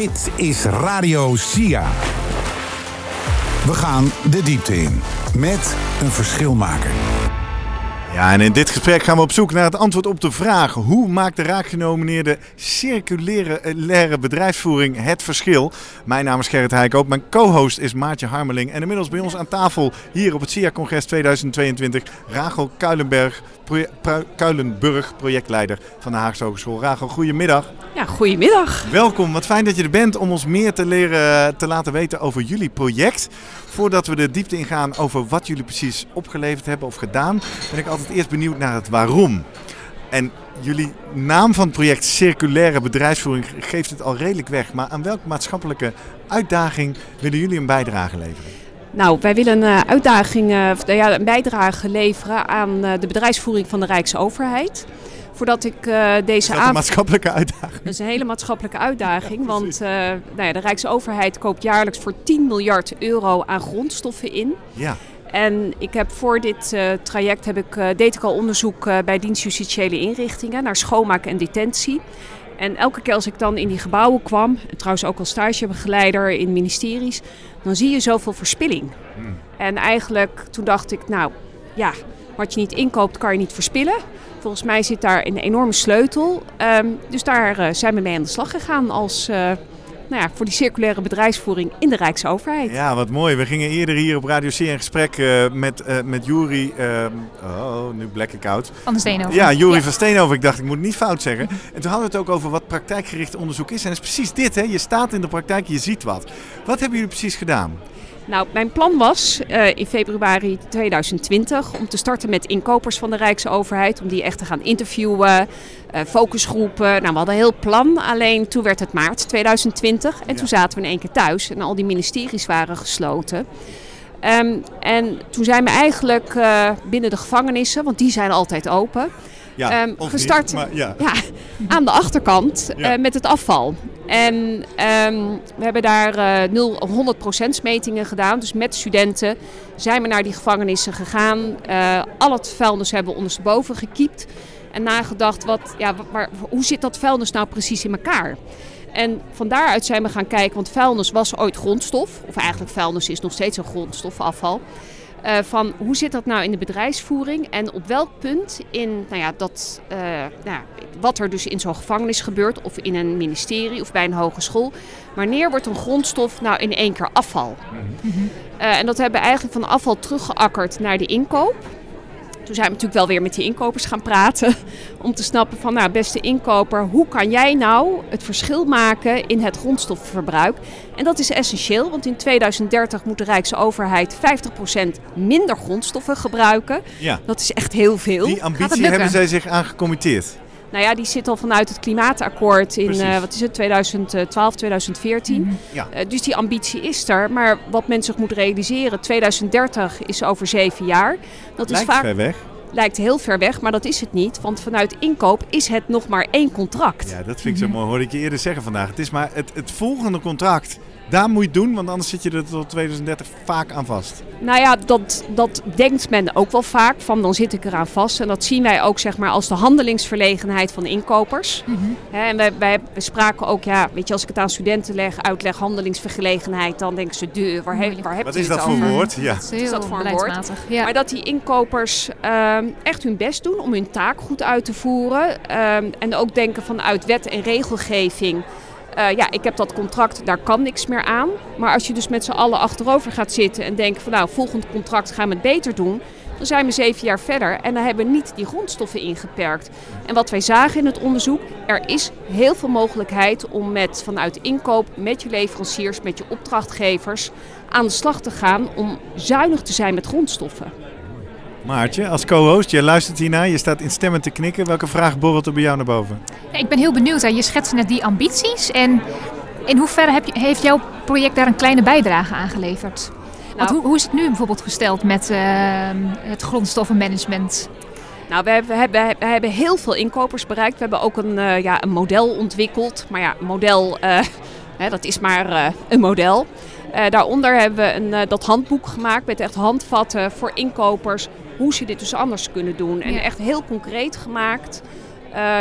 Dit is Radio SIA. We gaan de diepte in met een verschilmaker. Ja, en in dit gesprek gaan we op zoek naar het antwoord op de vraag: hoe maakt de raakgenomineerde circulaire bedrijfsvoering het verschil? Mijn naam is Gerrit Heikoop, mijn co-host is Maartje Harmeling en inmiddels bij ons aan tafel hier op het SIA-congres 2022 Rachel Kuilenberg, Kuilenburg, projectleider van de Haagse Hogeschool. Rachel, goedemiddag. Ja, goedemiddag. Welkom, wat fijn dat je er bent om ons meer te leren te laten weten over jullie project. Voordat we de diepte ingaan over wat jullie precies opgeleverd hebben of gedaan, ben ik altijd eerst benieuwd naar het waarom. En jullie naam van het project Circulaire Bedrijfsvoering geeft het al redelijk weg. Maar aan welke maatschappelijke uitdaging willen jullie een bijdrage leveren? Nou, wij willen een uitdaging, uh, ja, een bijdrage leveren aan uh, de bedrijfsvoering van de Rijksoverheid voordat ik uh, deze aan. een maatschappelijke uitdaging. Dat is een hele maatschappelijke uitdaging. want uh, nou ja, de Rijksoverheid koopt jaarlijks voor 10 miljard euro aan grondstoffen in. Ja. En ik heb voor dit uh, traject heb ik, deed ik al onderzoek bij dienst justitiële inrichtingen naar schoonmaak en detentie. En elke keer als ik dan in die gebouwen kwam, en trouwens ook als stagebegeleider in ministeries, dan zie je zoveel verspilling. Hmm. En eigenlijk toen dacht ik, nou ja, wat je niet inkoopt kan je niet verspillen. Volgens mij zit daar een enorme sleutel. Um, dus daar zijn we mee aan de slag gegaan als... Nou ja, voor die circulaire bedrijfsvoering in de Rijksoverheid. Ja, wat mooi. We gingen eerder hier op Radio C in gesprek uh, met, uh, met Jury. Uh, oh, nu blik ik out. Van de Steenhoven. Ja, Jury ja. van Steenhoven. Ik dacht, ik moet het niet fout zeggen. En toen hadden we het ook over wat praktijkgericht onderzoek is. En dat is precies dit, hè? Je staat in de praktijk, je ziet wat. Wat hebben jullie precies gedaan? Nou, mijn plan was uh, in februari 2020 om te starten met inkopers van de Rijksoverheid. Om die echt te gaan interviewen, uh, focusgroepen. Nou, we hadden een heel plan. Alleen toen werd het maart 2020 en ja. toen zaten we in één keer thuis en al die ministeries waren gesloten. Um, en toen zijn we eigenlijk uh, binnen de gevangenissen, want die zijn altijd open. Ja, um, gestart niet, maar ja. ja. aan de achterkant uh, met het afval. En um, we hebben daar uh, 0, 100% metingen gedaan. Dus met studenten zijn we naar die gevangenissen gegaan. Uh, al het vuilnis hebben we ondersteboven gekiept. En nagedacht, wat, ja, hoe zit dat vuilnis nou precies in elkaar? En van daaruit zijn we gaan kijken, want vuilnis was ooit grondstof. Of eigenlijk vuilnis is nog steeds een grondstofafval. Uh, van hoe zit dat nou in de bedrijfsvoering en op welk punt in nou ja, dat, uh, nou, wat er dus in zo'n gevangenis gebeurt, of in een ministerie of bij een hogeschool, wanneer wordt een grondstof nou in één keer afval? Mm-hmm. Uh, en dat hebben we eigenlijk van afval teruggeakkerd naar de inkoop. Toen zijn we natuurlijk wel weer met die inkopers gaan praten. Om te snappen van, nou beste inkoper, hoe kan jij nou het verschil maken in het grondstoffenverbruik? En dat is essentieel, want in 2030 moet de Rijksoverheid 50% minder grondstoffen gebruiken. Ja. Dat is echt heel veel. Die ambitie hebben zij zich aangecommitteerd. Nou ja, die zit al vanuit het klimaatakkoord in uh, wat is het, 2012, 2014. Mm-hmm. Ja. Uh, dus die ambitie is er. Maar wat men zich moet realiseren, 2030 is over zeven jaar. Dat Lijkt is vaak ver weg. Lijkt heel ver weg, maar dat is het niet. Want vanuit inkoop is het nog maar één contract. Ja, dat vind ik zo mooi. Hoorde ik je eerder zeggen vandaag. Het is maar het, het volgende contract daar moet je het doen, want anders zit je er tot 2030 vaak aan vast. Nou ja, dat, dat denkt men ook wel vaak, van dan zit ik eraan vast. En dat zien wij ook zeg maar als de handelingsverlegenheid van inkopers. He, en wij, wij spraken ook, ja, weet je, als ik het aan studenten leg, uitleg handelingsverlegenheid, dan denken ze, de, waar, he, waar heb Wat je is dat over? voor woord? Ja. Dat is, is dat voor een woord? Ja. Maar dat die inkopers um, echt hun best doen om hun taak goed uit te voeren. Um, en ook denken vanuit wet en regelgeving. Uh, ja, ik heb dat contract, daar kan niks meer aan. Maar als je dus met z'n allen achterover gaat zitten en denkt van nou, volgend contract gaan we het beter doen. Dan zijn we zeven jaar verder en dan hebben we niet die grondstoffen ingeperkt. En wat wij zagen in het onderzoek, er is heel veel mogelijkheid om met, vanuit inkoop, met je leveranciers, met je opdrachtgevers aan de slag te gaan om zuinig te zijn met grondstoffen. Maartje, als co-host, je luistert hiernaar, je staat in stemmen te knikken. Welke vraag borrelt er bij jou naar boven? Ja, ik ben heel benieuwd. Hè. Je schetst net die ambities. En in hoeverre heb je, heeft jouw project daar een kleine bijdrage aan geleverd? Nou, Want hoe, hoe, is het nu bijvoorbeeld gesteld met uh, het grondstoffenmanagement? Nou, we hebben, we, hebben, we hebben, heel veel inkopers bereikt. We hebben ook een, uh, ja, een model ontwikkeld. Maar ja, een model, uh, hè, dat is maar een model. Uh, daaronder hebben we een, uh, dat handboek gemaakt met echt handvatten voor inkopers. Hoe ze dit dus anders kunnen doen. En echt heel concreet gemaakt.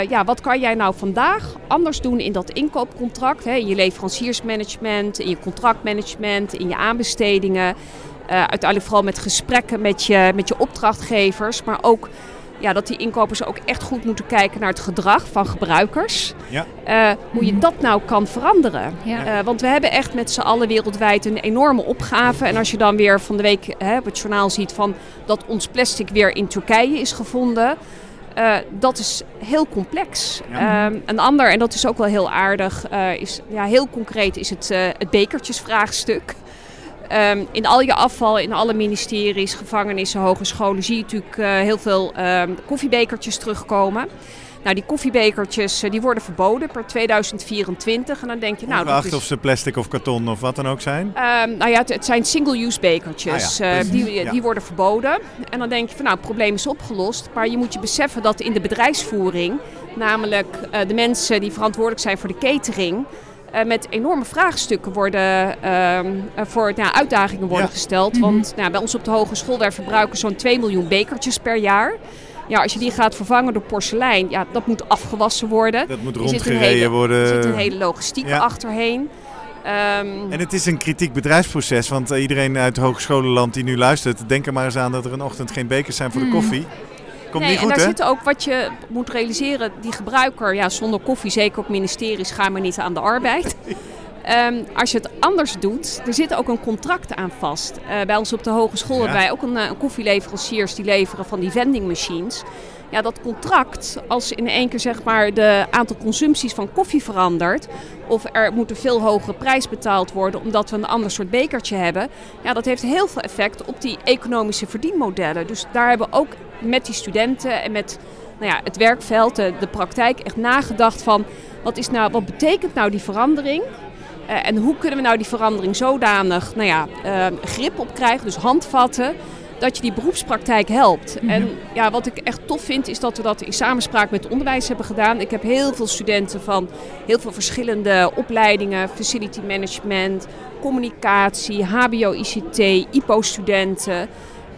ja, wat kan jij nou vandaag anders doen in dat inkoopcontract? Hè, in je leveranciersmanagement, in je contractmanagement, in je aanbestedingen. uiteindelijk vooral met gesprekken met je, met je opdrachtgevers, maar ook ja, dat die inkopers ook echt goed moeten kijken naar het gedrag van gebruikers. Ja. Uh, hoe je dat nou kan veranderen. Ja. Uh, want we hebben echt met z'n allen wereldwijd een enorme opgave. En als je dan weer van de week hè, op het journaal ziet van dat ons plastic weer in Turkije is gevonden. Uh, dat is heel complex. Ja. een ander, en dat is ook wel heel aardig, is ja, heel concreet, is het, het bekertjesvraagstuk. Um, in al je afval, in alle ministeries, gevangenissen, hogescholen zie je natuurlijk uh, heel veel um, koffiebekertjes terugkomen. Nou, die koffiebekertjes uh, die worden verboden per 2024. En dan denk je, nou. Ongeacht is... of ze plastic of karton of wat dan ook zijn? Um, nou ja, het, het zijn single-use bekertjes. Ah, ja. uh, die, ja. die worden verboden. En dan denk je van, nou, het probleem is opgelost. Maar je moet je beseffen dat in de bedrijfsvoering, namelijk de mensen die verantwoordelijk zijn voor de catering. Uh, met enorme vraagstukken worden, uh, voor nou, uitdagingen worden gesteld. Mhm. Want nou, bij ons op de hogeschool wij verbruiken zo'n 2 miljoen bekertjes per jaar. Ja, als je die gaat vervangen door porselein, ja, dat moet afgewassen worden. Dat moet rondgereden worden. Er zit een hele logistiek ja. achterheen. Um, en het is een kritiek bedrijfsproces, want iedereen uit het hogescholenland die nu luistert, denk er maar eens aan dat er een ochtend geen bekers zijn voor de mhm. koffie. Komt nee, niet goed, en daar zit ook wat je moet realiseren. Die gebruiker, ja, zonder koffie, zeker op ministeries, gaan we niet aan de arbeid. Um, als je het anders doet, er zit ook een contract aan vast. Uh, bij ons op de hogeschool ja. hebben wij ook een, een koffieleveranciers die leveren van die vending machines. Ja, dat contract, als in één keer zeg maar de aantal consumpties van koffie verandert, of er moet een veel hogere prijs betaald worden omdat we een ander soort bekertje hebben, ja, dat heeft heel veel effect op die economische verdienmodellen. Dus daar hebben we ook met die studenten en met nou ja, het werkveld, de, de praktijk, echt nagedacht van wat, is nou, wat betekent nou die verandering? Uh, en hoe kunnen we nou die verandering zodanig nou ja, uh, grip op krijgen, dus handvatten, dat je die beroepspraktijk helpt. Mhm. En ja, wat ik echt tof vind, is dat we dat in samenspraak met het onderwijs hebben gedaan. Ik heb heel veel studenten van heel veel verschillende opleidingen, facility management, communicatie, HBO, ICT, IPO-studenten.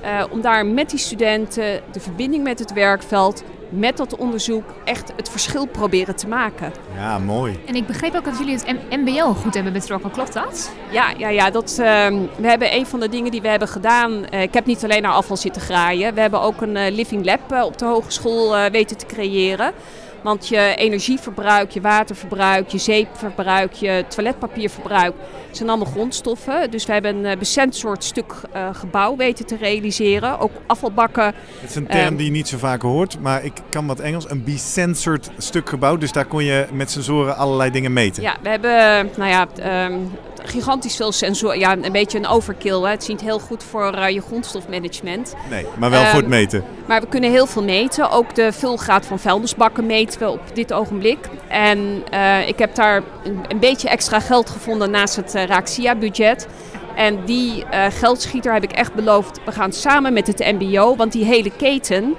Uh, om daar met die studenten de verbinding met het werkveld, met dat onderzoek, echt het verschil proberen te maken. Ja, mooi. En ik begreep ook dat jullie het MBO goed hebben betrokken, klopt dat? Ja, ja, ja dat, uh, we hebben een van de dingen die we hebben gedaan. Uh, ik heb niet alleen naar afval zitten graaien. We hebben ook een uh, living lab op de hogeschool weten te creëren. Want je energieverbruik, je waterverbruik, je zeepverbruik, je toiletpapierverbruik zijn allemaal grondstoffen. Dus we hebben een uh, soort stuk uh, gebouw weten te realiseren. Ook afvalbakken. Het is een term um, die je niet zo vaak hoort, maar ik kan wat Engels. Een be-censored stuk gebouw. Dus daar kon je met sensoren allerlei dingen meten. Ja, we hebben, nou ja, um, gigantisch veel sensoren. Ja, een beetje een overkill. Hè. Het is niet heel goed voor uh, je grondstofmanagement. Nee, maar wel um, voor het meten. Maar we kunnen heel veel meten. Ook de vulgraad van vuilnisbakken meten we op dit ogenblik. En uh, ik heb daar een, een, beetje extra geld gevonden naast het uh, Raxia-budget. En die geldschieter heb ik echt beloofd, we gaan samen met het MBO, want die hele keten,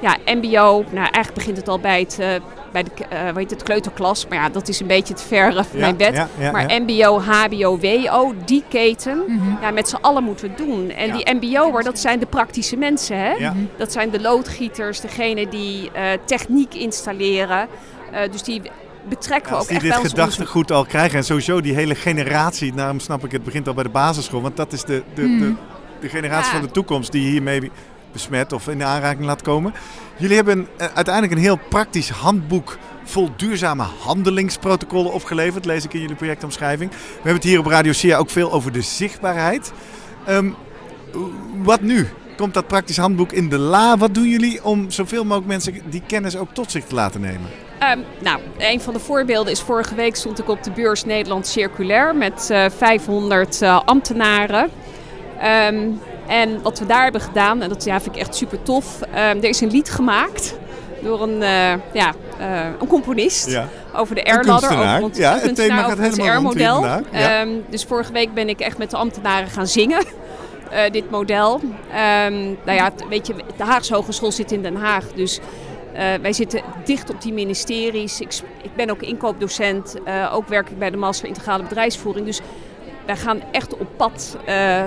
ja, MBO, nou eigenlijk begint het al bij het bij de uh, weet het, kleuterklas. Maar ja, dat is een beetje te ver van ja, mijn bed. Ja, ja, maar MBO, HBO, WO, die keten, mm -hmm. ja, met z'n allen moeten we het doen. En die MBO'er, dat zijn de praktische mensen. Hè? Mhm. Dat zijn de loodgieters, degene die uh, techniek installeren. Uh, dus die betrekken we ook echt bij ons dit gedachtegoed al krijgen. En sowieso die hele generatie, daarom snap ik het begint al bij de basisschool. Want dat is de, de, mm. de, mhm. de, generatie van de toekomst die hiermee of in de aanraking laat komen. Jullie hebben uh, uiteindelijk een heel praktisch handboek vol duurzame handelingsprotocollen opgeleverd, lees ik in jullie projectomschrijving. We hebben het hier op Radio SIA ook veel over de zichtbaarheid. Um, wat nu? Komt dat praktisch handboek in de la? Wat doen jullie om zoveel mogelijk mensen die kennis ook tot zich te laten nemen? Um, nou, een van de voorbeelden is vorige week stond ik op de beurs Nederland Circulair met uh, 500 uh, ambtenaren. Um, en wat we daar hebben gedaan, en dat ja, vind ik echt super tof. Um, er is een lied gemaakt door een, uh, ja, uh, een componist ja. over de airladder. Over ons, ja, het thema gaat helemaal air-model. Ja. Um, dus vorige week ben ik echt met de ambtenaren gaan zingen. Uh, dit model. Um, nou ja, weet je, de Haagse Hogeschool zit in Den Haag. Dus wij zitten dicht op die ministeries. Ik, ik ben ook inkoopdocent. ook werk ik bij de Master Integrale Bedrijfsvoering. Dus wij gaan echt op pad uh,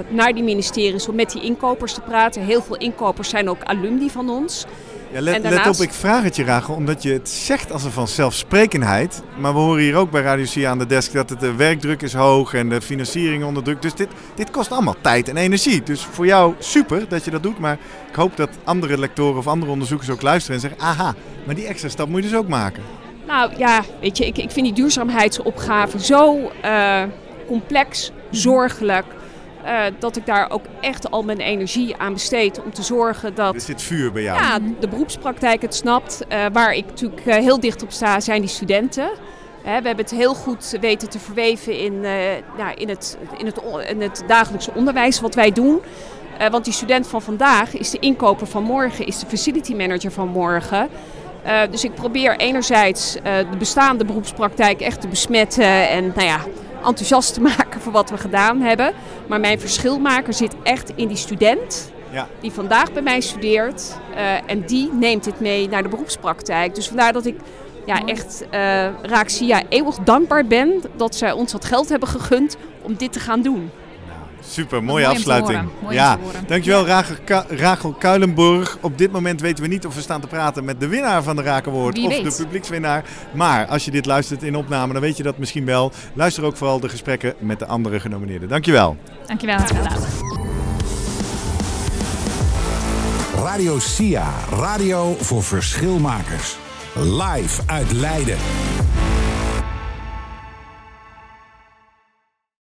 naar die ministeries om met die inkopers te praten. Heel veel inkopers zijn ook alumni van ons. Ja, let, let, op, ik vraag het je Rachel, omdat je het zegt als een vanzelfsprekendheid. Maar we horen hier ook bij Radio C aan de desk dat het de werkdruk is hoog en de financiering onder druk. Dus dit, dit kost allemaal tijd en energie. Dus voor jou super dat je dat doet. Maar ik hoop dat andere lectoren of andere onderzoekers ook luisteren en zeggen... aha, maar die extra stap moet je dus ook maken. Nou ja, weet je, ik, ik vind die duurzaamheidsopgave zo uh, complex, zorgelijk uh, dat ik daar ook echt al mijn energie aan besteed om te zorgen dat... Er zit vuur bij jou. Ja, de beroepspraktijk het snapt. Uh, waar ik natuurlijk uh, heel dicht op sta, zijn die studenten. we hebben het heel goed weten te verweven in, ja, in, het, in, het, in het dagelijkse onderwijs wat wij doen. want die student van vandaag is de inkoper van morgen, is de facility manager van morgen. dus ik probeer enerzijds de bestaande beroepspraktijk echt te besmetten en nou ja, enthousiast te maken voor wat we gedaan hebben. Maar mijn verschilmaker zit echt in die student. Ja. Die vandaag bij mij studeert. Uh, en die neemt het mee naar de beroepspraktijk. Dus vandaar dat ik ja, echt uh, Raaksia eeuwig dankbaar ben dat zij ons dat geld hebben gegund om dit te gaan doen. Super, mooie afsluiting. ja, dankjewel Rachel, Rachel Kuilenburg. Op dit moment weten we niet of we staan te praten met de winnaar van de Rakenwoord of de publiekswinnaar. Maar als je dit luistert in opname, dan weet je dat misschien wel. Luister ook vooral de gesprekken met de andere genomineerden. Dankjewel. Dankjewel. Radio SIA, radio voor verschilmakers. Live uit Leiden.